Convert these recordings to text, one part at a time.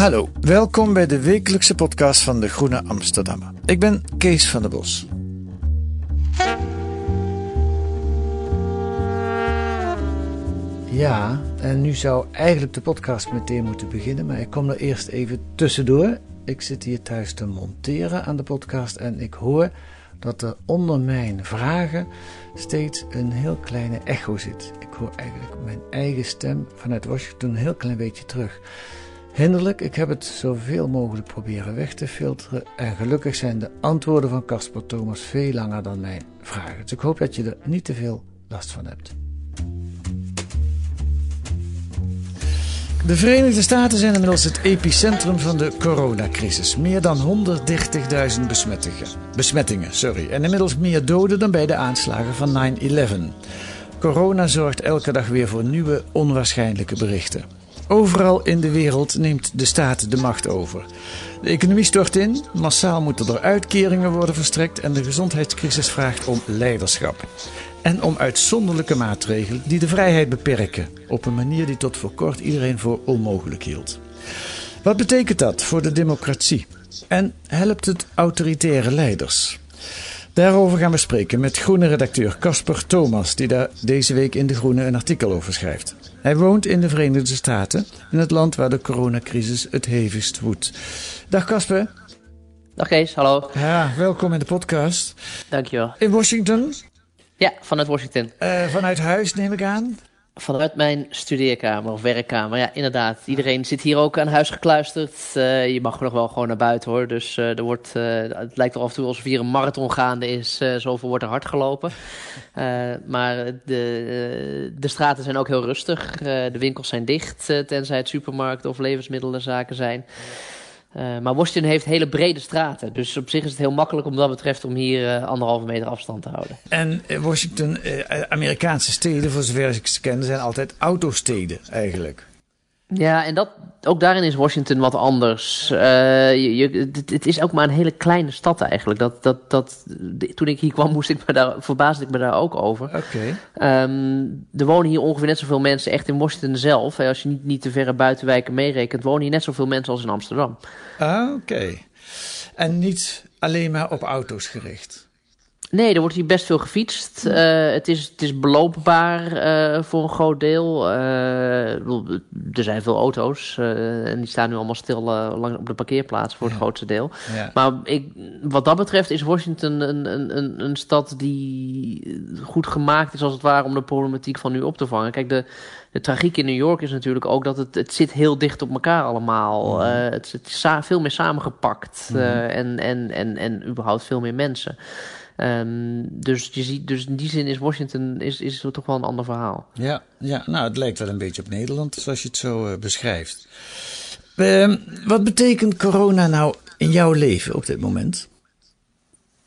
Hallo, welkom bij de wekelijkse podcast van de Groene Amsterdammer. Ik ben Kees van der Bos. Ja, en nu zou eigenlijk de podcast meteen moeten beginnen, maar ik kom er eerst even tussendoor. Ik zit hier thuis te monteren aan de podcast en ik hoor dat er onder mijn vragen steeds een heel kleine echo zit. Ik hoor eigenlijk mijn eigen stem vanuit Washington een heel klein beetje terug. Hinderlijk, ik heb het zoveel mogelijk proberen weg te filteren. En gelukkig zijn de antwoorden van Casper Thomas veel langer dan mijn vragen. Dus ik hoop dat je er niet te veel last van hebt. De Verenigde Staten zijn inmiddels het epicentrum van de coronacrisis. Meer dan 130.000 besmettingen. besmettingen sorry. en inmiddels meer doden dan bij de aanslagen van 9-11. Corona zorgt elke dag weer voor nieuwe onwaarschijnlijke berichten. Overal in de wereld neemt de staat de macht over. De economie stort in, massaal moeten er uitkeringen worden verstrekt en de gezondheidscrisis vraagt om leiderschap. En om uitzonderlijke maatregelen die de vrijheid beperken, op een manier die tot voor kort iedereen voor onmogelijk hield. Wat betekent dat voor de democratie? En helpt het autoritaire leiders? Daarover gaan we spreken met groene redacteur Casper Thomas, die daar deze week in De Groene een artikel over schrijft. Hij woont in de Verenigde Staten, in het land waar de coronacrisis het hevigst woedt. Dag Casper. Dag Kees, hallo. Ja, welkom in de podcast. Dankjewel. In Washington, Ja, vanuit Washington. eh, vanuit huis neem ik aan. Vanuit mijn studeerkamer of werkkamer. Ja, inderdaad. Iedereen zit hier ook aan huis gekluisterd. Eh, je mag nog wel gewoon naar buiten hoor. Dus eh, er wordt, eh, het lijkt er af en toe alsof hier een marathon gaande is. Zoveel wordt er hard gelopen. Maar de, de straten zijn ook heel rustig. De winkels zijn dicht, tenzij het supermarkten of levensmiddelenzaken zijn. Eh, maar Washington heeft hele brede straten. Dus op zich is het heel makkelijk om dat betreft om hier eh, anderhalve meter afstand te houden. En eh, Washington, Amerikaanse steden, voor zover ik ze ken, zijn altijd autosteden eigenlijk. Ja, en dat, ook daarin is Washington wat anders. Eh, je, je- het, het is ook maar een hele kleine stad eigenlijk. Dat, dat, dat, de- toen ik hier kwam, moest ik me daar, verbaasde ik me daar ook over. Oké. Ehm, er wonen hier ongeveer net zoveel mensen, echt in Washington zelf. hè, Als je niet, niet te verre buitenwijken meerekent, wonen hier net zoveel mensen als in Amsterdam. Ah, oké. En niet alleen maar op auto's gericht. Nee, er wordt hier best veel gefietst. Eh, het, is, het is beloopbaar eh, voor een groot deel. Eh, er zijn veel auto's en die staan nu allemaal stil lang op de parkeerplaats voor het grootste deel. Ja. Maar ik, wat dat betreft is Washington een, een, een, een stad die goed gemaakt is als het ware om de problematiek van nu op te vangen. Kijk, de, de tragiek in New York is natuurlijk ook dat het, het zit heel dicht op elkaar allemaal. Het, het is veel meer samengepakt en, en, en, en überhaupt veel meer mensen. Ehm, dus, je ziet, dus in die zin is Washington is, is toch wel een ander verhaal. Ja, ja, nou, het lijkt wel een beetje op Nederland, zoals je het zo eh, beschrijft. Ehm, wat betekent corona nou in jouw leven op dit moment?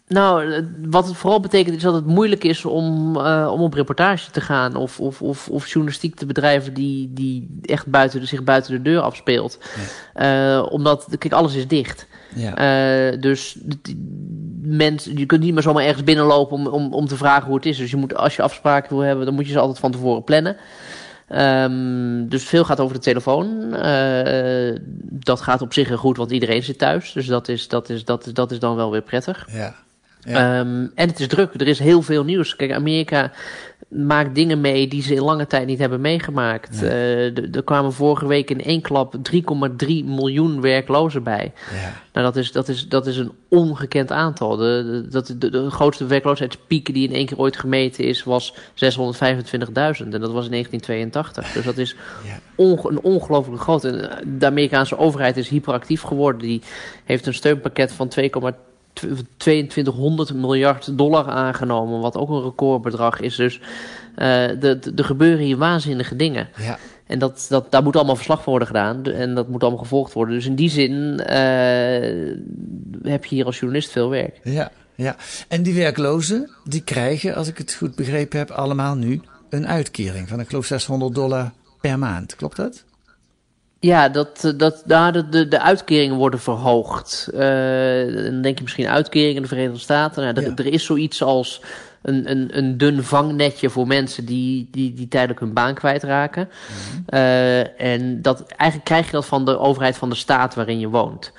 Nou, wat het vooral betekent is dat het moeilijk is om, eh, om op reportage te gaan of, of, of, of journalistiek te bedrijven die, die echt buiten, zich buiten de deur afspeelt. Eh, omdat, kijk, alles is dicht. Ja. Eh, dus mensen, je kunt niet meer zomaar ergens binnenlopen om, om, om te vragen hoe het is. Dus je moet, als je afspraken wil hebben, dan moet je ze altijd van tevoren plannen. Ehm, dus veel gaat over de telefoon. Eh, dat gaat op zich heel goed, want iedereen zit thuis. Dus dat is, dat is, dat is, dat is dan wel weer prettig. ja. Ja. Ehm, en het is druk. Er is heel veel nieuws. Kijk, Amerika maakt dingen mee die ze in lange tijd niet hebben meegemaakt. Ja. Eh, er kwamen vorige week in één klap 3,3 miljoen werklozen bij. Ja. Nou, dat is, dat is, dat is een ongekend aantal. De, de, dat, de, de grootste werkloosheidspiek die in één keer ooit gemeten is, was 625.000. En dat was in 1982. Dus dat is Ja. onge- een ongelooflijk groot. En de Amerikaanse overheid is hyperactief geworden. Die heeft een steunpakket van 2,2200 miljard dollar aangenomen. Wat ook een recordbedrag is. Dus eh, de- de- er gebeuren hier waanzinnige dingen. Ja. En dat, dat, daar moet allemaal verslag voor worden gedaan. En dat moet allemaal gevolgd worden. Dus in die zin eh, heb je hier als journalist veel werk. Ja, ja. En die werklozen, die krijgen, als ik het goed begrepen heb, allemaal nu een uitkering van, ik geloof, 600 dollar per maand. Klopt dat? Ja, dat, dat, daar de, de, de uitkeringen worden verhoogd. Eh, dan denk je misschien uitkeringen in de Verenigde Staten. Nou, er, Ja. er is zoiets als een, een, een dun vangnetje voor mensen die, die, die tijdelijk hun baan kwijtraken. Eh, en dat, eigenlijk krijg je dat van de overheid van de staat waarin je woont.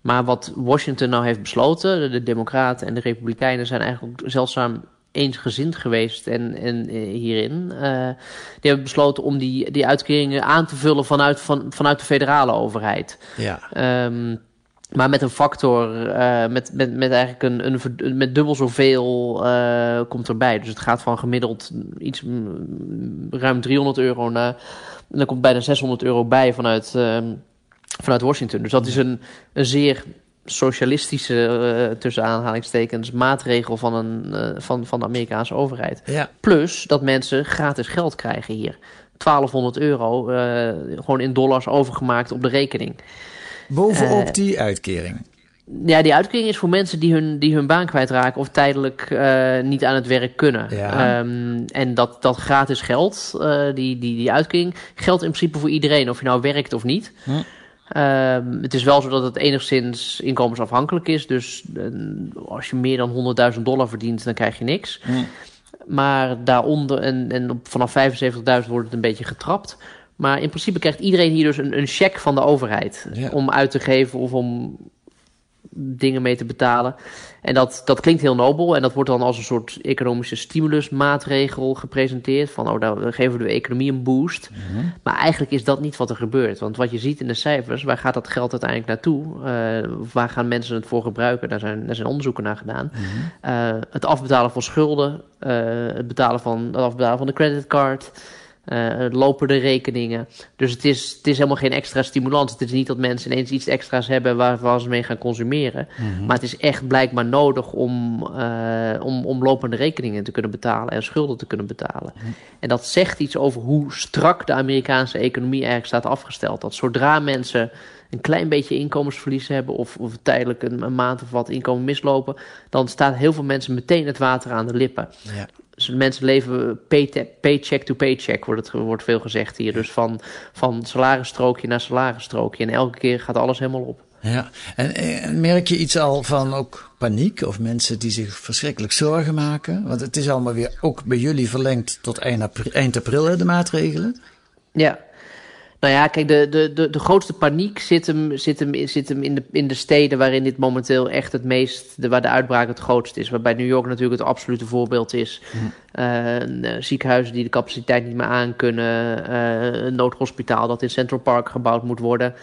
Maar wat Washington nou heeft besloten, de, de Democraten en de Republikeinen zijn eigenlijk ook zeldzaam eensgezind geweest en, en, eh, hierin. Eh, die hebben besloten om die, die uitkeringen aan te vullen vanuit, van, vanuit de federale overheid. Ja. Ehm, maar met een factor, eh, met, met, met eigenlijk een, een, met dubbel zoveel eh, komt erbij. Dus het gaat van gemiddeld iets mm, ruim 300 euro naar. En dan komt bijna 600 euro bij vanuit, ehm, vanuit Washington. Dus dat is een, een zeer socialistische, eh, tussen aanhalingstekens, maatregel van, een, eh, van, van de Amerikaanse overheid. Ja. Plus dat mensen gratis geld krijgen hier. 1200 euro, eh, gewoon in dollars overgemaakt op de rekening. Bovenop die uitkering. Ja, die uitkering is voor mensen die hun, die hun baan kwijtraken of tijdelijk niet aan het werk kunnen. Ja. Ehm, en dat, dat gratis geld, die, die, die uitkering, geldt in principe voor iedereen, of je nou werkt of niet. Hm. Ehm, het is wel zo dat het enigszins inkomensafhankelijk is. Dus eh, als je meer dan 100.000 dollar verdient, dan krijg je niks. Maar daaronder en, en op, vanaf 75.000 wordt het een beetje getrapt. Maar in principe krijgt iedereen hier dus een, een cheque van de overheid. Om uit te geven of om dingen mee te betalen. En dat, dat klinkt heel nobel. En dat wordt dan als een soort economische stimulusmaatregel gepresenteerd. Van, oh, daar geven we de economie een boost. Maar eigenlijk is dat niet wat er gebeurt. Want wat je ziet in de cijfers, waar gaat dat geld uiteindelijk naartoe? Eh, waar gaan mensen het voor gebruiken? Daar zijn, daar zijn onderzoeken naar gedaan. Eh, het afbetalen van schulden, eh, het, betalen van, het afbetalen van de creditcard, eh het lopen de rekeningen. Dus het is, het is helemaal geen extra stimulans. Het is niet dat mensen ineens iets extra's hebben waar, waar ze mee gaan consumeren. Maar het is echt blijkbaar nodig om, eh, om, om lopende rekeningen te kunnen betalen en schulden te kunnen betalen. En dat zegt iets over hoe strak de Amerikaanse economie eigenlijk staat afgesteld. Dat zodra mensen een klein beetje inkomensverlies hebben of, of tijdelijk een, een maand of wat inkomen mislopen, dan staat heel veel mensen meteen het water aan de lippen. Ja. Dus mensen leven pay- paycheck to paycheck, wordt, het, wordt veel gezegd hier. Dus van, van salarisstrookje naar salarisstrookje. En elke keer gaat alles helemaal op. Ja, en, en merk je iets al van ook paniek of mensen die zich verschrikkelijk zorgen maken? Want het is allemaal weer ook bij jullie verlengd tot eind april, eind april hè, de maatregelen. Ja. Nou ja, kijk, de, de, de, de grootste paniek zit hem, zit hem, zit hem in, de, in de steden waarin dit momenteel echt het meest, de, waar de uitbraak het grootst is. Waarbij New York natuurlijk het absolute voorbeeld is. Eh, eh, ziekenhuizen die de capaciteit niet meer aankunnen. eh een noodhospitaal dat in Central Park gebouwd moet worden.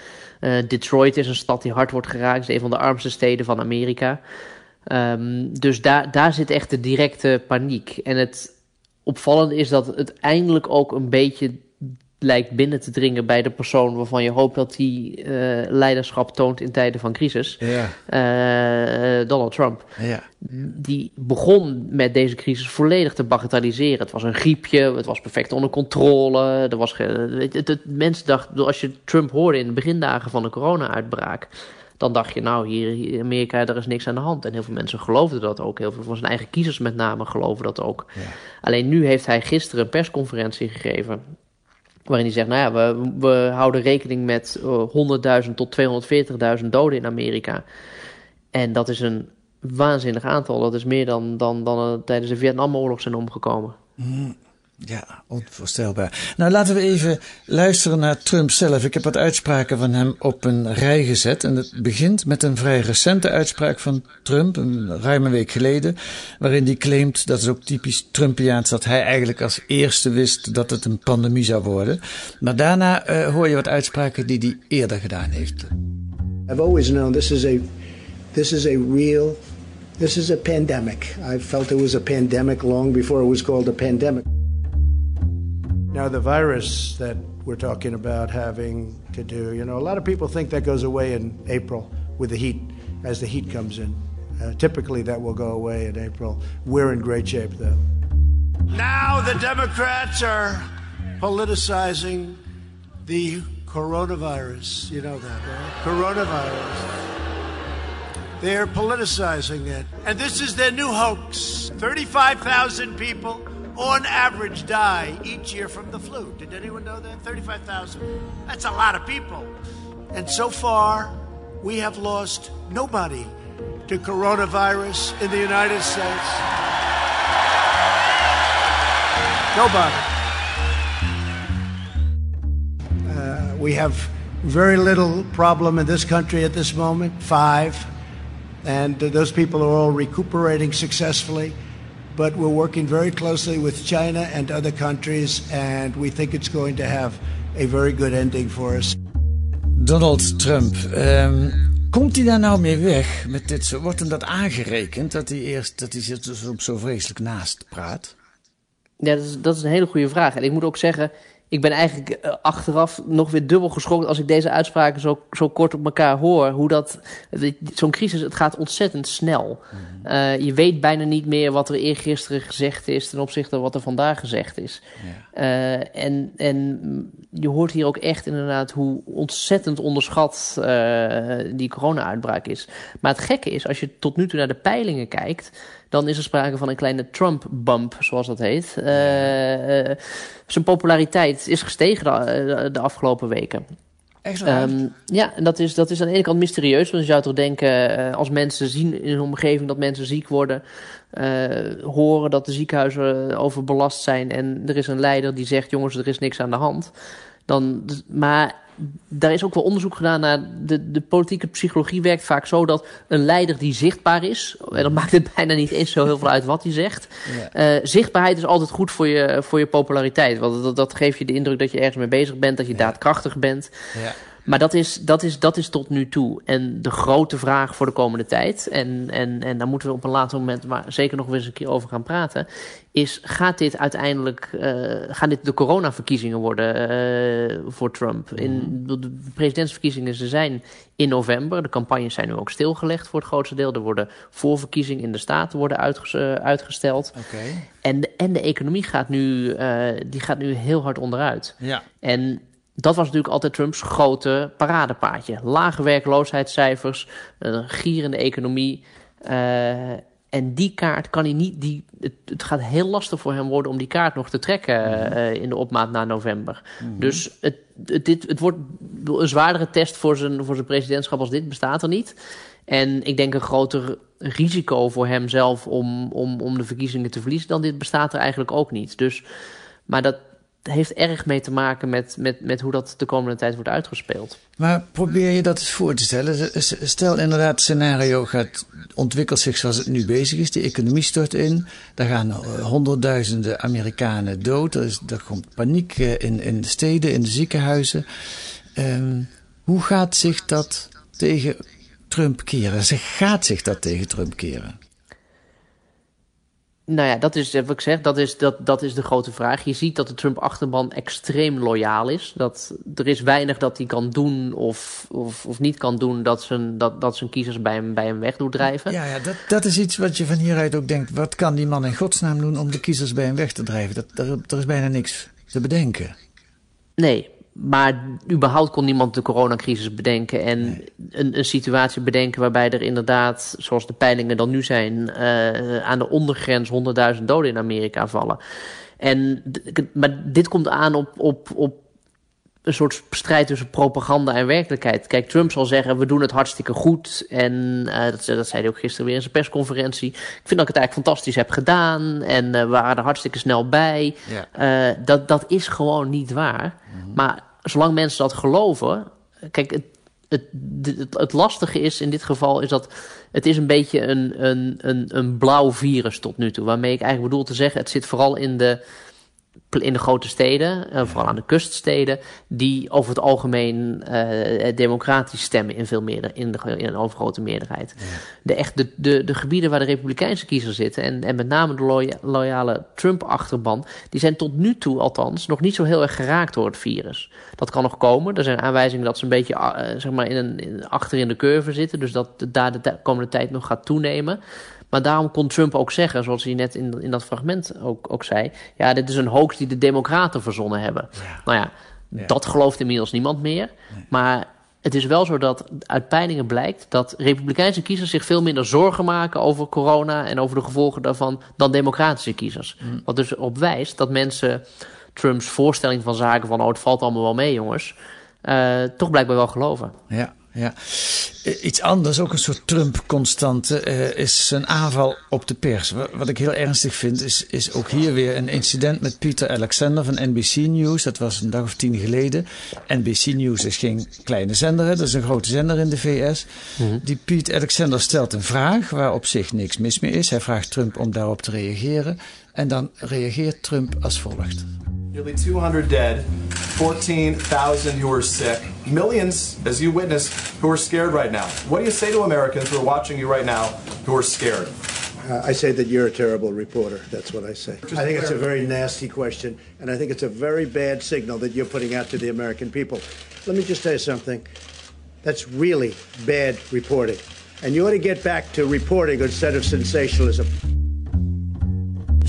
Detroit is een stad die hard wordt geraakt. Is een van de armste steden van Amerika. Ehm, dus daar, daar zit echt de directe paniek. En het opvallende is dat het eindelijk ook een beetje lijkt binnen te dringen bij de persoon waarvan je hoopt dat die eh, leiderschap toont in tijden van crisis. Ja, Eh, Donald Trump. ja, Die begon met deze crisis volledig te bagatelliseren. Het was een griepje, het was perfect onder controle. Er was het, mensen dachten, als je Trump hoorde in de begindagen van de corona-uitbraak, dan dacht je, nou, hier in Amerika, er is niks aan de hand. En heel veel mensen geloofden dat ook. Heel veel van zijn eigen kiezers met name geloven dat ook. Ja. Alleen nu heeft hij gisteren een persconferentie gegeven. Waarin hij zegt, nou ja, we, we houden rekening met eh, 100.000 tot 240.000 doden in Amerika. En dat is een waanzinnig aantal. Dat is meer dan, dan, dan er tijdens de Vietnamoorlog zijn omgekomen. Ja, onvoorstelbaar. Nou, laten we even luisteren naar Trump zelf. Ik heb wat uitspraken van hem op een rij gezet. En het begint met een vrij recente uitspraak van Trump, een ruime week geleden, waarin hij claimt, dat is ook typisch Trumpiaans, dat hij eigenlijk als eerste wist dat het een pandemie zou worden. Maar daarna uh, hoor je wat uitspraken die hij eerder gedaan heeft. I've always known this is a, this is a real, this is a pandemic. I felt it was a pandemic long before it was called a pandemic. Now, the virus that we're talking about having to do, you know, a lot of people think that goes away in April with the heat, as the heat comes in. Uh, typically, that will go away in April. We're in great shape, though. Now, the Democrats are politicizing the coronavirus. You know that, right? Coronavirus. They're politicizing it. And this is their new hoax 35,000 people on average, die each year from the flu. Did anyone know that? 35,000. That's a lot of people. And so far, we have lost nobody to coronavirus in the United States. Nobody. Uh, we have very little problem in this country at this moment, five. And uh, those people are all recuperating successfully but we're working very closely with China and other countries, and we think it's going to have a very good ending for us. Donald Trump, um, komt hij daar nou mee weg met dit? Wordt hem dat aangerekend dat hij eerst dat hij zich dus zo vreselijk naast praat? Ja, dat is, dat is een hele goede vraag. En ik moet ook zeggen, ik ben eigenlijk eh, achteraf nog weer dubbel geschrokken als ik deze uitspraken zo, zo kort op elkaar hoor. Hoe dat, zo'n crisis, het gaat ontzettend snel. Mhm. uh, je weet bijna niet meer wat er eergisteren gezegd is ten opzichte van wat er vandaag gezegd is. Uh, en, en je hoort hier ook echt inderdaad hoe ontzettend onderschat uh, die corona-uitbraak is. Maar het gekke is, als je tot nu toe naar de peilingen kijkt dan is er sprake van een kleine Trump-bump, zoals dat heet. Uh, uh, zijn populariteit is gestegen de, eh, de afgelopen weken. Echt um, ja, en dat is, dat is aan de ene kant mysterieus. Want je zou toch denken, als mensen zien in hun omgeving dat mensen ziek worden, uh, horen dat de ziekenhuizen overbelast zijn en er is een leider die zegt, jongens, er is niks aan de hand. Dan, maar daar is ook wel onderzoek gedaan naar de, de politieke psychologie werkt vaak zo dat een leider die zichtbaar is, en dan maakt het bijna niet eens zo heel veel uit wat hij zegt. Ja. Uh, zichtbaarheid is altijd goed voor je, voor je populariteit. Want dat, dat geeft je de indruk dat je ergens mee bezig bent, dat je ja. daadkrachtig bent. Ja. Maar dat is, dat, is, dat is tot nu toe. En de grote vraag voor de komende tijd, en, en, en daar moeten we op een later moment maar zeker nog eens een keer over gaan praten, is gaat dit uiteindelijk, uh, gaan dit de coronaverkiezingen worden uh, voor Trump? In, mhm. de presidentsverkiezingen ze zijn in november. De campagnes zijn nu ook stilgelegd voor het grootste deel. Er worden voorverkiezingen in de staten worden uitges uh, uitgesteld. Okay. En, de, en de economie gaat nu, die gaat nu heel hard onderuit. Ja. En dat was natuurlijk altijd Trumps grote paradepaadje. Lage werkloosheidscijfers, een gierende economie. Uh, en die kaart kan hij niet. Die, het, het, gaat heel lastig voor hem worden om die kaart nog te trekken uh, in de opmaat na november. Mm -hmm. Dus het, het, dit, het wordt een zwaardere test voor zijn, voor zijn presidentschap als dit bestaat er niet. En ik denk een groter risico voor hemzelf om, om, om de verkiezingen te verliezen dan dit bestaat er eigenlijk ook niet. Dus, maar dat, heeft erg mee te maken met, met, met hoe dat de komende tijd wordt uitgespeeld. Maar probeer je dat eens voor te stellen. Stel inderdaad, het scenario gaat, ontwikkelt zich zoals het nu bezig is. De economie stort in. Daar gaan honderdduizenden Amerikanen dood. Er, is, er komt paniek eh, in, in de steden, in de ziekenhuizen. Um, hoe gaat zich dat tegen Trump keren? Gaat zich dat tegen Trump keren? Nou ja, dat is wat ik zeg, dat is, dat, dat is de grote vraag. Je ziet dat de Trump-achterban extreem loyaal is. Dat er is weinig dat hij kan doen of, of, of niet kan doen dat zijn, dat, dat zijn kiezers bij hem, bij hem weg doet drijven. Ja, ja dat, dat is iets wat je van hieruit ook denkt. Wat kan die man in godsnaam doen om de kiezers bij hem weg te drijven? Dat, er, er is bijna niks te bedenken. Nee, maar überhaupt kon niemand de coronacrisis bedenken en nee. een, een, situatie bedenken waarbij er inderdaad, zoals de peilingen dan nu zijn, uh, aan de ondergrens 100.000 doden in Amerika vallen. En, maar dit komt aan op, op, op een soort strijd tussen propaganda en werkelijkheid. Kijk, Trump zal zeggen, we doen het hartstikke goed. En uh, dat, dat, zei hij ook gisteren weer in zijn persconferentie. Ik vind dat ik het eigenlijk fantastisch heb gedaan. En uh, we waren er hartstikke snel bij. Ja. Uh, dat, dat is gewoon niet waar. Mm -hmm. Maar zolang mensen dat geloven... Kijk, het, het, het, het, lastige is in dit geval is dat het is een beetje een, een, een, een blauw virus tot nu toe. Waarmee ik eigenlijk bedoel te zeggen, het zit vooral in de in de grote steden, uh, vooral aan de kuststeden, die over het algemeen uh, democratisch stemmen in, veel meerder, in, de, in een overgrote meerderheid. Ja. De, echt de, de, de gebieden waar de Republikeinse kiezers zitten, en, en met name de loya loyale Trump-achterban, die zijn tot nu toe althans nog niet zo heel erg geraakt door het virus. Dat kan nog komen. Er zijn aanwijzingen dat ze een beetje uh, zeg maar in een, in, achter in de curve zitten, dus dat daar de komende tijd nog gaat toenemen. Maar daarom kon Trump ook zeggen, zoals hij net in, in dat fragment ook, ook zei... ja, dit is een hoax die de democraten verzonnen hebben. Ja. Nou ja, ja, dat gelooft inmiddels niemand meer. Nee. Maar het is wel zo dat uit peilingen blijkt... dat republikeinse kiezers zich veel minder zorgen maken over corona... en over de gevolgen daarvan dan democratische kiezers. Mm. Wat dus op wijst dat mensen Trumps voorstelling van zaken van... oh, het valt allemaal wel mee, jongens... Uh, toch blijkbaar wel geloven. Ja, ja. Iets anders, ook een soort Trump-constante, uh, is zijn aanval op de pers. Wat ik heel ernstig vind, is, is ook hier weer een incident met Peter Alexander van NBC News. Dat was een dag of tien geleden. NBC News is geen kleine zender, hè? dat is een grote zender in de VS. Mm -hmm. Die Pete Alexander stelt een vraag waar op zich niks mis mee is. Hij vraagt Trump om daarop te reageren. En dan reageert Trump als volgt. Nearly 200 dead, 14,000 who are sick, millions, as you witnessed, who are scared right now. What do you say to Americans who are watching you right now who are scared? Uh, I say that you're a terrible reporter. That's what I say. Just I think it's a very nasty question, and I think it's a very bad signal that you're putting out to the American people. Let me just tell you something. That's really bad reporting. And you ought to get back to reporting instead of sensationalism.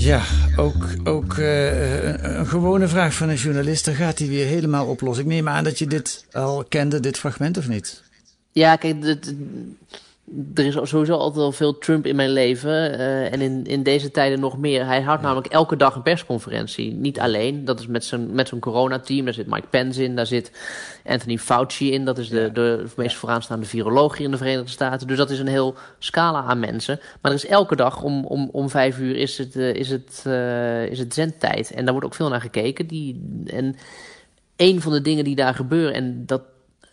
Ja, ook, ook uh, een, een, gewone vraag van een journalist, daar gaat hij weer helemaal oplossen. Ik neem aan dat je dit al kende, dit fragment, of niet? Ja, kijk, er is sowieso altijd wel veel Trump in mijn leven. Uh, en in, in deze tijden nog meer. Hij houdt namelijk elke dag een persconferentie. Niet alleen. Dat is met zijn, met zijn coronateam. Daar zit Mike Pence in. Daar zit Anthony Fauci in. Dat is de, de meest vooraanstaande viroloog hier in de Verenigde Staten. Dus dat is een heel scala aan mensen. Maar er is elke dag om, om, om vijf uur is het, uh, is, het, uh, is het zendtijd. En daar wordt ook veel naar gekeken. Die, en een van de dingen die daar gebeuren. En dat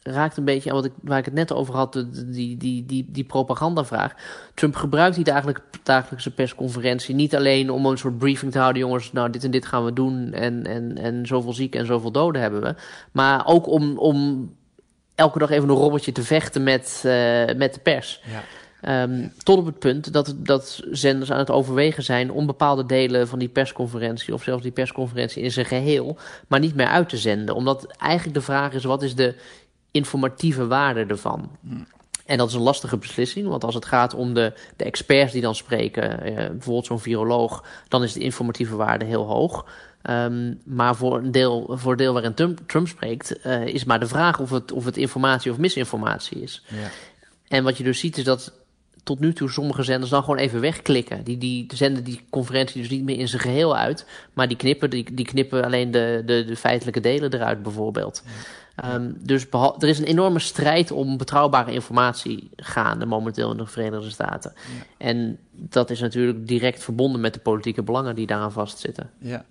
raakt een beetje aan wat ik, waar ik het net over had, die, die, die, die propagandavraag. Trump gebruikt die dagelijks, dagelijkse persconferentie niet alleen om een soort briefing te houden, jongens, nou dit en dit gaan we doen en, en, en zoveel zieken en zoveel doden hebben we. Maar ook om, om elke dag even een robbertje te vechten met, uh, met de pers. Ja. Um, tot op het punt dat, dat zenders aan het overwegen zijn om bepaalde delen van die persconferentie, of zelfs die persconferentie in zijn geheel, maar niet meer uit te zenden. Omdat eigenlijk de vraag is: wat is de informatieve waarde ervan. En dat is een lastige beslissing, want als het gaat om de, de experts die dan spreken, eh, bijvoorbeeld zo'n viroloog, dan is de informatieve waarde heel hoog. Um, maar voor een deel, voor een deel waarin Trump, Trump spreekt, uh, is maar de vraag of het, of het informatie of misinformatie is. Ja. En wat je dus ziet is dat tot nu toe sommige zenders dan gewoon even wegklikken. Die, die zenden die conferentie dus niet meer in zijn geheel uit, maar die knippen, die, die knippen alleen de, de, de feitelijke delen eruit bijvoorbeeld. Ja. Um, dus er is een enorme strijd om betrouwbare informatie gaande momenteel in de Verenigde Staten. Ja. En dat is natuurlijk direct verbonden met de politieke belangen die daaraan vastzitten. Ja,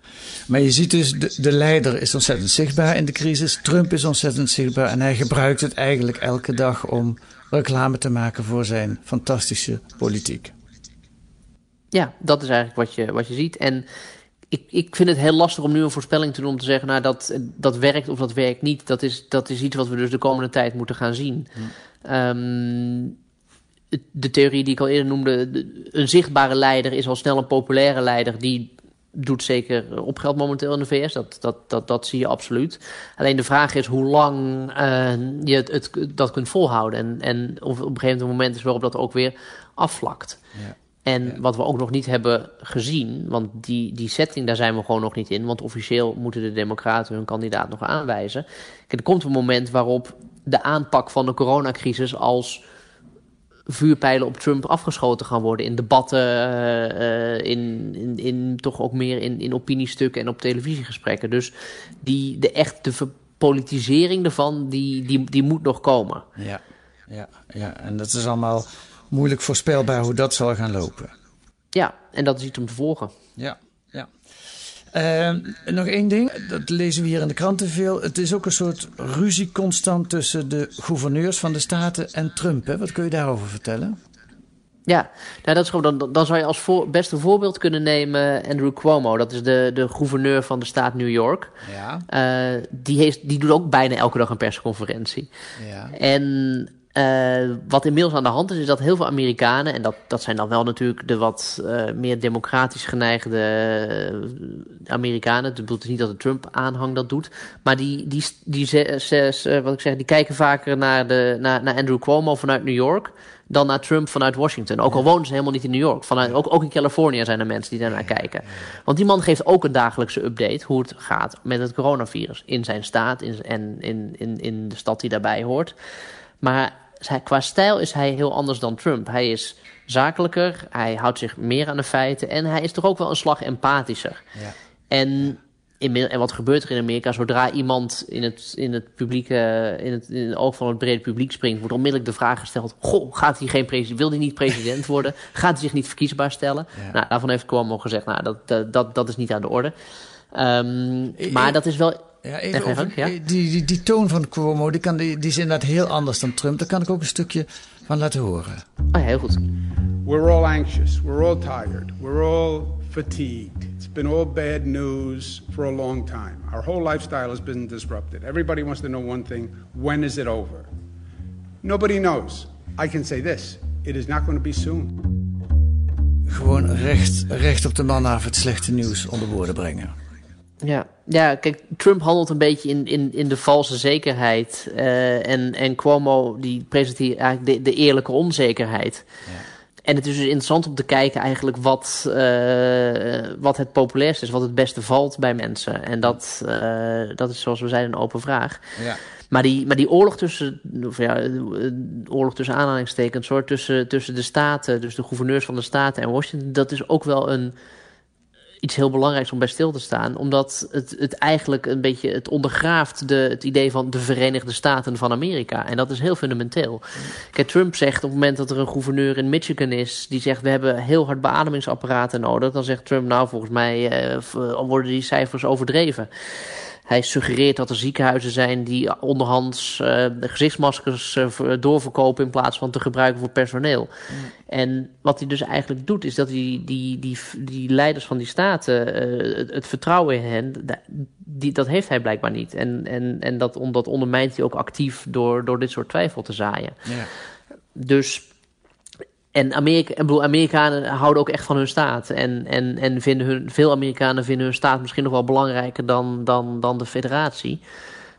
maar je ziet dus, de, de leider is ontzettend zichtbaar in de crisis. Trump is ontzettend zichtbaar en hij gebruikt het eigenlijk elke dag om reclame te maken voor zijn fantastische politiek. Ja, dat is eigenlijk wat je, wat je ziet. En ik, ik vind het heel lastig om nu een voorspelling te doen om te zeggen, nou dat, dat werkt of dat werkt niet. Dat is, dat is iets wat we dus de komende tijd moeten gaan zien. Um, de theorie die ik al eerder noemde, een zichtbare leider is al snel een populaire leider die doet zeker opgeld momenteel in de VS. Dat, dat, dat, dat zie je absoluut. Alleen de vraag is hoe lang uh, je het, het, dat kunt volhouden. En, en of op een gegeven moment is waarop dat ook weer afvlakt. Ja. En ja. wat we ook nog niet hebben gezien, want die, die setting, daar zijn we gewoon nog niet in. Want officieel moeten de Democraten hun kandidaat nog aanwijzen. Kijk, er komt een moment waarop de aanpak van de coronacrisis als vuurpijlen op Trump afgeschoten gaan worden. In debatten, uh, in, in, in, toch ook meer in, in opiniestukken en op televisiegesprekken. Dus die, de echt de politisering ervan, die, die, die moet nog komen. Ja, ja, ja, en dat is allemaal moeilijk voorspelbaar hoe dat zal gaan lopen. Ja, en dat is iets om te volgen. Ja. Uh, nog één ding, dat lezen we hier in de kranten veel. Het is ook een soort ruzie constant tussen de gouverneurs van de staten en Trump. Hè? Wat kun je daarover vertellen? Ja, nou, dat is gewoon, dan, dan zou je als voor, beste voorbeeld kunnen nemen Andrew Cuomo. Dat is de, de gouverneur van de staat New York. Ja. Uh, die, heeft, die doet ook bijna elke dag een persconferentie. Ja. En uh, wat inmiddels aan de hand is, is dat heel veel Amerikanen, en dat, dat zijn dan wel natuurlijk de wat uh, meer democratisch geneigde Amerikanen. Het bedoelt niet dat de Trump-aanhang dat doet. Maar die, die, die, die, wat ik zeg, die kijken vaker naar, de, naar, naar Andrew Cuomo vanuit New York dan naar Trump vanuit Washington. Ook al wonen ze helemaal niet in New York. Vanuit, ook, ook in Californië zijn er mensen die daarnaar kijken. Want die man geeft ook een dagelijkse update hoe het gaat met het coronavirus. In zijn staat in, en in, in, in de stad die daarbij hoort. Maar qua stijl is hij heel anders dan Trump. Hij is zakelijker, hij houdt zich meer aan de feiten... en hij is toch ook wel een slag empathischer. Ja. En en wat gebeurt er in Amerika? Zodra iemand in het, in het publieke, in het, in het oog van het brede publiek springt, wordt onmiddellijk de vraag gesteld: Goh, gaat hij geen president, wil hij niet president worden? Gaat hij zich niet verkiesbaar stellen? Ja. Nou, daarvan heeft Cuomo gezegd: Nou, dat, dat, dat is niet aan de orde. Um, maar dat is wel. Ja, even over, ja? Die, die, die toon van Cuomo, die, kan, die, die is inderdaad heel anders dan Trump. Daar kan ik ook een stukje van laten horen. Oh ja, heel goed. We're all anxious. We're all tired. We're all fatigued. It's been all bad news for a long time. Our whole lifestyle has been disrupted. Everybody wants to know one thing when is it over? Nobody knows. I can say this it is not going to be soon. Gewoon recht, recht op de man af het slechte nieuws onder woorden brengen. Ja, ja kijk, Trump handelt een beetje in, in, in de valse zekerheid. Uh, en, en Cuomo die presenteert eigenlijk de, de eerlijke onzekerheid. Ja. En het is dus interessant om te kijken eigenlijk wat, uh, wat het populairst is, wat het beste valt bij mensen. En dat, uh, dat is zoals we zeiden een open vraag. Ja. Maar die, maar die oorlog tussen, of ja, oorlog tussen aanhalingstekens, hoor, tussen, tussen de staten, dus de gouverneurs van de staten en Washington, dat is ook wel een, iets heel belangrijks om bij stil te staan. Omdat het, het eigenlijk een beetje het ondergraaft de, het idee van de Verenigde Staten van Amerika. En dat is heel fundamenteel. Kijk, Trump zegt op het moment dat er een gouverneur in Michigan is, die zegt we hebben heel hard beademingsapparaten nodig. Dan zegt Trump nou volgens mij uh, worden die cijfers overdreven. Hij suggereert dat er ziekenhuizen zijn die onderhands uh, de gezichtsmaskers uh, doorverkopen in plaats van te gebruiken voor personeel. Mm. En wat hij dus eigenlijk doet, is dat hij die, die, die leiders van die staten, uh, het, het, vertrouwen in hen, die, dat heeft hij blijkbaar niet. En, en, en dat, dat ondermijnt hij ook actief door, door dit soort twijfel te zaaien. Ja. Dus en Amerika, ik bedoel, Amerikanen houden ook echt van hun staat. En, en, en vinden hun, veel Amerikanen vinden hun staat misschien nog wel belangrijker dan, dan, dan de federatie.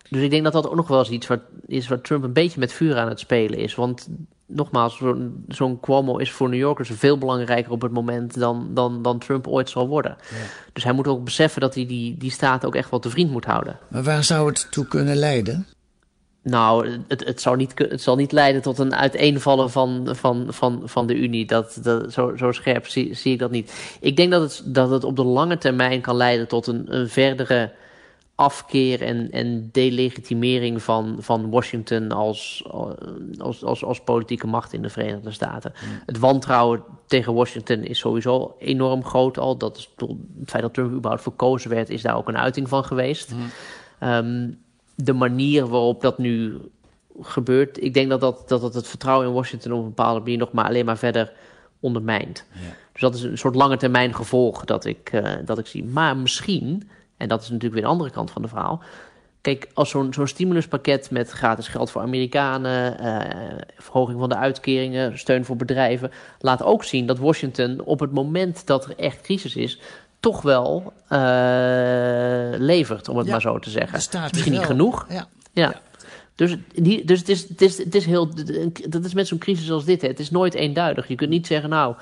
Dus ik denk dat dat ook nog wel eens iets wat, is waar Trump een beetje met vuur aan het spelen is. Want nogmaals, zo'n zo Cuomo is voor New Yorkers veel belangrijker op het moment dan, dan, dan Trump ooit zal worden. Ja. Dus hij moet ook beseffen dat hij die, die staat ook echt wel te vriend moet houden. Maar waar zou het toe kunnen leiden? Nou, het, het, zou niet, het zal niet leiden tot een uiteenvallen van, van, van, van de Unie. Dat, dat, zo, zo scherp zie, zie ik dat niet. Ik denk dat het, dat het op de lange termijn kan leiden tot een, een verdere afkeer en, en delegitimering van, van Washington als, als, als, als politieke macht in de Verenigde Staten. Mm. Het wantrouwen tegen Washington is sowieso enorm groot al. Dat is, het feit dat Trump überhaupt verkozen werd, is daar ook een uiting van geweest. Mm. Um, de manier waarop dat nu gebeurt, ik denk dat dat, dat, dat het vertrouwen in Washington op een bepaalde manier nog maar alleen maar verder ondermijnt. Ja. Dus dat is een soort lange termijn gevolg dat ik, uh, dat ik zie. Maar misschien, en dat is natuurlijk weer de andere kant van de verhaal. Kijk, als zo'n zo'n stimuluspakket met gratis geld voor Amerikanen, uh, verhoging van de uitkeringen, steun voor bedrijven, laat ook zien dat Washington op het moment dat er echt crisis is, toch wel uh, levert, om het ja, maar zo te zeggen. Misschien niet genoeg. Ja. ja. Dus, die, dus het, is, het, is, het is heel. Dat is met zo'n crisis als dit. Hè. Het is nooit eenduidig. Je kunt niet zeggen, nou.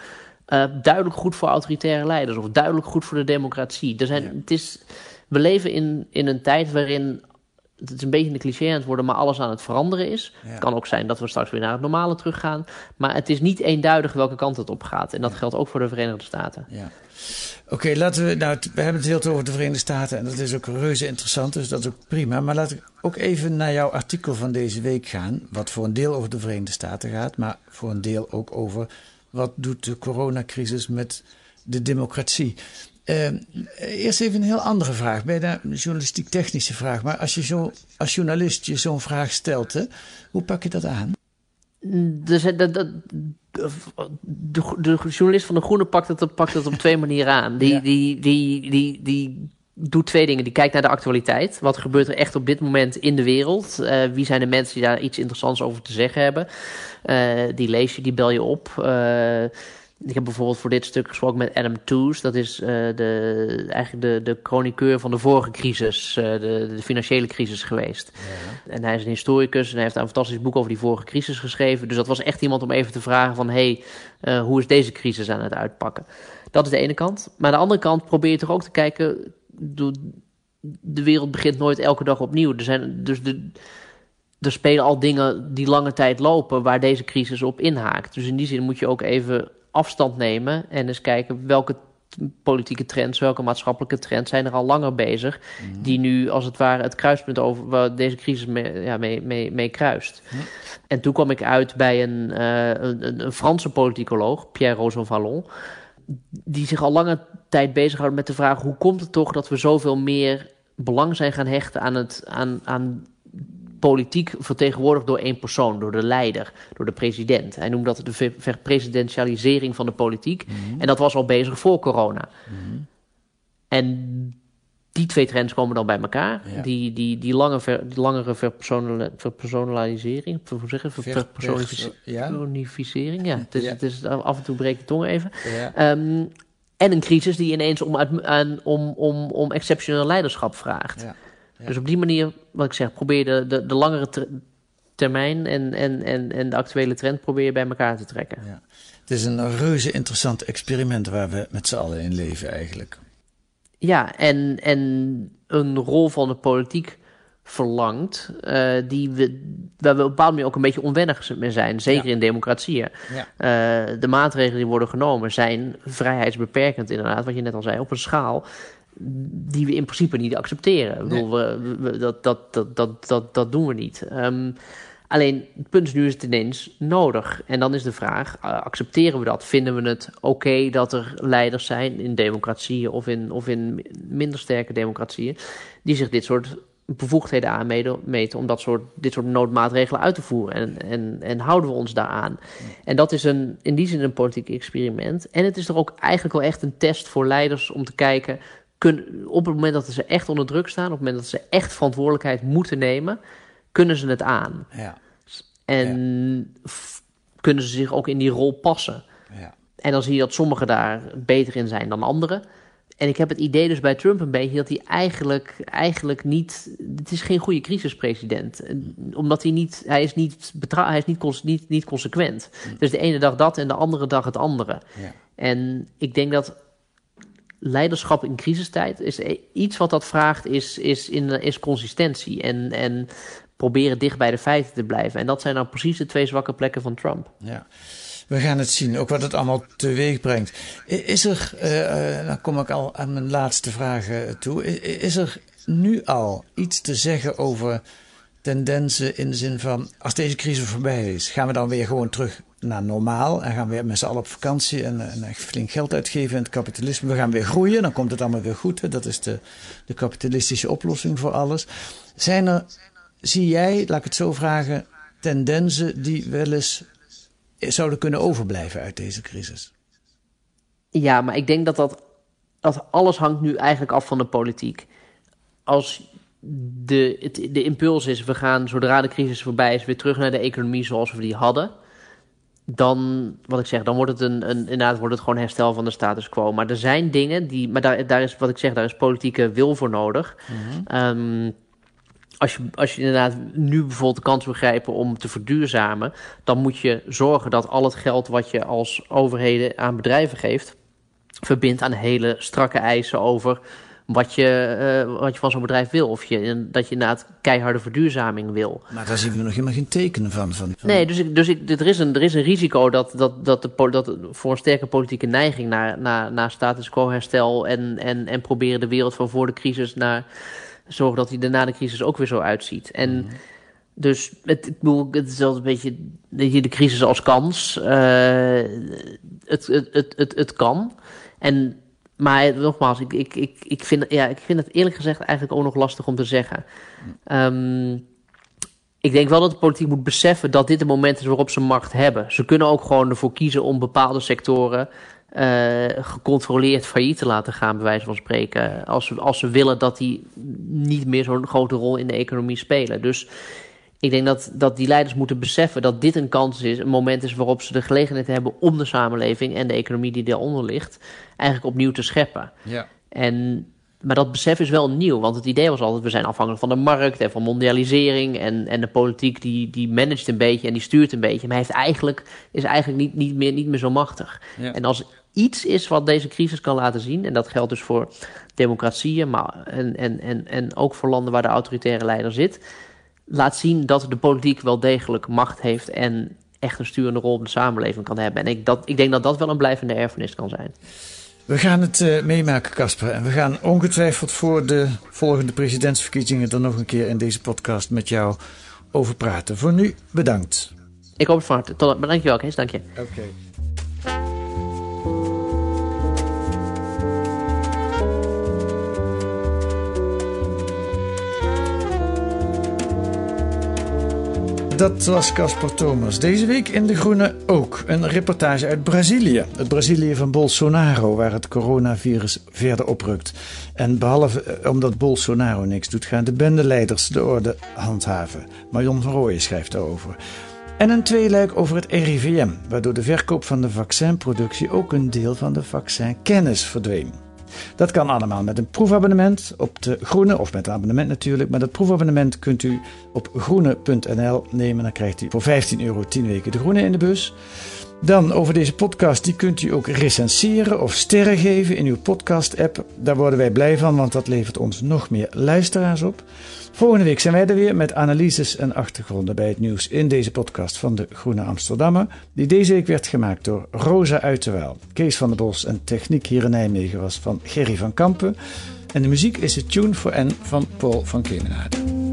Uh, duidelijk goed voor autoritaire leiders of duidelijk goed voor de democratie. Er zijn, ja. het is, we leven in, in een tijd waarin het is een beetje een cliché aan het worden, maar alles aan het veranderen is. Ja. Het kan ook zijn dat we straks weer naar het normale teruggaan. Maar het is niet eenduidig welke kant het op gaat. En dat geldt ook voor de Verenigde Staten. Ja. Oké, laten we. Nou, we hebben het heel veel over de Verenigde Staten en dat is ook reuze interessant, dus dat is ook prima. Maar laten we ook even naar jouw artikel van deze week gaan, wat voor een deel over de Verenigde Staten gaat, maar voor een deel ook over wat doet de coronacrisis met de democratie. Eh, eerst even een heel andere vraag, bijna een journalistiek-technische vraag. Maar als je zo, als journalist je zo'n vraag stelt, hè, hoe pak je dat aan? Dus dat, dat, de, de, de journalist van De Groene pakt het, op- pakt het op twee manieren aan. Die, die, die, die, die doet twee dingen. Die kijkt naar de actualiteit. Wat gebeurt er echt op dit moment in de wereld? Eh, wie zijn de mensen die daar iets interessants over te zeggen hebben? Eh, die lees je, die bel je op. Eh, ik heb bijvoorbeeld voor dit stuk gesproken met Adam Tooze. Dat is eh, de, eigenlijk de, de chroniqueur van de vorige crisis, eh, de, de financiële crisis geweest. En hij is een historicus en hij heeft een fantastisch boek over die vorige crisis geschreven. Dus dat was echt iemand om even te vragen van... hé, hey, eh, hoe is deze crisis aan het uitpakken? Dat is de ene kant. Maar aan de andere kant probeer je toch ook te kijken... de wereld begint nooit elke dag opnieuw. Er, zijn, dus de, er spelen al dingen die lange tijd lopen... waar deze crisis op inhaakt. Dus in die zin moet je ook even afstand nemen... en eens kijken welke politieke trends, welke maatschappelijke trends zijn er al langer bezig, die nu als het ware het kruispunt over waar deze crisis mee, ja, mee, mee, mee kruist. En toen kwam ik uit bij een, eh, een, een, een Franse politicoloog, Pierre Rosanvallon, die zich al lange tijd bezighoudt met de vraag hoe komt het toch dat we zoveel meer belang zijn gaan hechten aan, het, aan, aan politiek vertegenwoordigd door één persoon, door de leider, door de president. Hij noemt dat de ver- verpresidentialisering van de politiek. En dat was al bezig voor corona. En die twee trends komen dan bij elkaar. Ja. Die, die, die, lange ver- die langere verpersonali- verpersonalisering, ver- hoe zeg je, ver- Ver- verpersonifici- ja. het is, Ja. Het is, af en toe breekt de tong even. Ehm, en een crisis die ineens om, uit- aan, om, om, om exceptioneel leiderschap vraagt. Ja. Ja. Dus op die manier, wat ik zeg, probeer de, de, de langere ter- termijn en, en, en, en de actuele trend probeer je bij elkaar te trekken. Ja. Het is een reuze interessant experiment waar we met z'n allen in leven eigenlijk. Ja, en, en een rol van de politiek verlangt, eh, die we, waar we op een bepaalde manier ook een beetje onwennig mee zijn, zeker Ja. in democratieën. Ja. Eh, de maatregelen die worden genomen zijn vrijheidsbeperkend, inderdaad, wat je net al zei, op een schaal die we in principe niet accepteren. Ik bedoel, we, we- dat, dat, dat, dat, dat, dat doen we niet. Ehm, alleen, het punt is nu is het ineens nodig. En dan is de vraag, eh, accepteren we dat? Vinden we het oké dat er leiders zijn in democratieën of in, of in minder sterke democratieën, die zich dit soort bevoegdheden aanmeten om dat soort, dit soort noodmaatregelen uit te voeren. En, en, en houden we ons daaraan? En dat is een, in die zin een politiek experiment. En het is er ook eigenlijk wel echt een test voor leiders om te kijken... Kun, op het moment dat ze echt onder druk staan... op het moment dat ze echt verantwoordelijkheid moeten nemen... kunnen ze het aan. Ja. En kunnen ze zich ook in die rol passen. Ja. En dan zie je dat sommigen daar beter in zijn dan anderen. En ik heb het idee dus bij Trump een beetje dat hij eigenlijk, eigenlijk niet. Het is geen goede crisispresident. En Omdat hij niet. Hij is niet, hij is niet, niet, niet consequent. Dus de ene dag dat en de andere dag het andere. Ja. En ik denk dat leiderschap in crisistijd is e- iets wat dat vraagt, is, is, in, is consistentie. En, en proberen dicht bij de feiten te blijven. En dat zijn nou precies de twee zwakke plekken van Trump. Ja. We gaan het zien, ook wat het allemaal teweeg brengt. Is er, eh, eh, dan kom ik al aan mijn laatste vragen toe. Is er nu al iets te zeggen over tendensen in de zin van, als deze crisis voorbij is, gaan we dan weer gewoon terug naar normaal en gaan we met z'n allen op vakantie en, en echt flink geld uitgeven in het kapitalisme. We gaan weer groeien, dan komt het allemaal weer goed. Dat is de, de kapitalistische oplossing voor alles. Zijn er, zie jij, laat ik het zo vragen, tendensen die wel eens zouden kunnen overblijven uit deze crisis? Ja, maar ik denk dat, dat, dat alles hangt nu eigenlijk af van de politiek. Als de, het, de impuls is, we gaan zodra de crisis voorbij is weer terug naar de economie zoals we die hadden. Dan, wat ik zeg, dan wordt het een, een, inderdaad wordt het gewoon herstel van de status quo. Maar er zijn dingen die, maar daar, daar is, wat ik zeg, daar is politieke wil voor nodig. Ehm, als je, als je inderdaad nu bijvoorbeeld de kans wil grijpen om te verduurzamen, dan moet je zorgen dat al het geld wat je als overheden aan bedrijven geeft, verbindt aan hele strakke eisen over wat je, uh, wat je van zo'n bedrijf wil. Of je, dat je inderdaad keiharde verduurzaming wil. Maar daar zien we nog helemaal geen tekenen van. van, van... Nee, dus, ik, dus ik, er, is een, er is een risico dat, dat, dat, de, dat voor een sterke politieke neiging naar, naar, naar status quo herstel en, en, en proberen de wereld van voor de crisis naar zorgen dat hij er na de crisis ook weer zo uitziet. En mm. dus het, ik bedoel, het is wel een beetje de, de crisis als kans. Uh, het, het, het, het, het kan. En maar nogmaals, ik, ik, ik, ik, vind, ja, ik vind het eerlijk gezegd eigenlijk ook nog lastig om te zeggen. Um, ik denk wel dat de politiek moet beseffen dat dit de moment is waarop ze macht hebben. Ze kunnen ook gewoon ervoor kiezen om bepaalde sectoren uh, gecontroleerd failliet te laten gaan, bij wijze van spreken. Als als ze willen dat die niet meer zo'n grote rol in de economie spelen. Dus ik denk dat, dat die leiders moeten beseffen dat dit een kans is, een moment is waarop ze de gelegenheid hebben om de samenleving en de economie die daaronder ligt, eigenlijk opnieuw te scheppen. Ja. En, maar dat besef is wel nieuw, want het idee was altijd, we zijn afhankelijk van de markt en van mondialisering en, en de politiek die, die managt een beetje en die stuurt een beetje, maar heeft eigenlijk, is eigenlijk niet, niet, meer, niet meer zo machtig. Ja. En als iets is wat deze crisis kan laten zien, en dat geldt dus voor democratieën, maar en, en, en, en ook voor landen waar de autoritaire leider zit, laat zien dat de politiek wel degelijk macht heeft en echt een sturende rol in de samenleving kan hebben. En ik, dat, ik denk dat dat wel een blijvende erfenis kan zijn. We gaan het uh, meemaken, Casper. En we gaan ongetwijfeld voor de volgende presidentsverkiezingen er nog een keer in deze podcast met jou over praten. Voor nu, bedankt. Ik hoop het van harte. Tot, dankjewel, Kees. Dank je. Oké. Dat was Casper Thomas. Deze week in De Groene ook een reportage uit Brazilië. Het Brazilië van Bolsonaro, waar het coronavirus verder oprukt. En behalve eh, omdat Bolsonaro niks doet, gaan de bendeleiders de orde handhaven. Marion van Rooyen schrijft daarover. En een tweeluik over het RIVM, waardoor de verkoop van de vaccinproductie ook een deel van de vaccinkennis verdween. Dat kan allemaal met een proefabonnement op de Groene, of met een abonnement natuurlijk. Maar dat proefabonnement kunt u op groene.nl nemen. Dan krijgt u voor 15 euro 10 weken de Groene in de bus. Dan over deze podcast, die kunt u ook recenseren of sterren geven in uw podcast-app. Daar worden wij blij van, want dat levert ons nog meer luisteraars op. Volgende week zijn wij er weer met analyses en achtergronden bij het nieuws in deze podcast van de Groene Amsterdammer, die deze week werd gemaakt door Rosa Uiterwaal, Kees van der Bos en techniek hier in Nijmegen was van Gerry van Kampen. En de muziek is het Tune for N van Paul van Kemenade.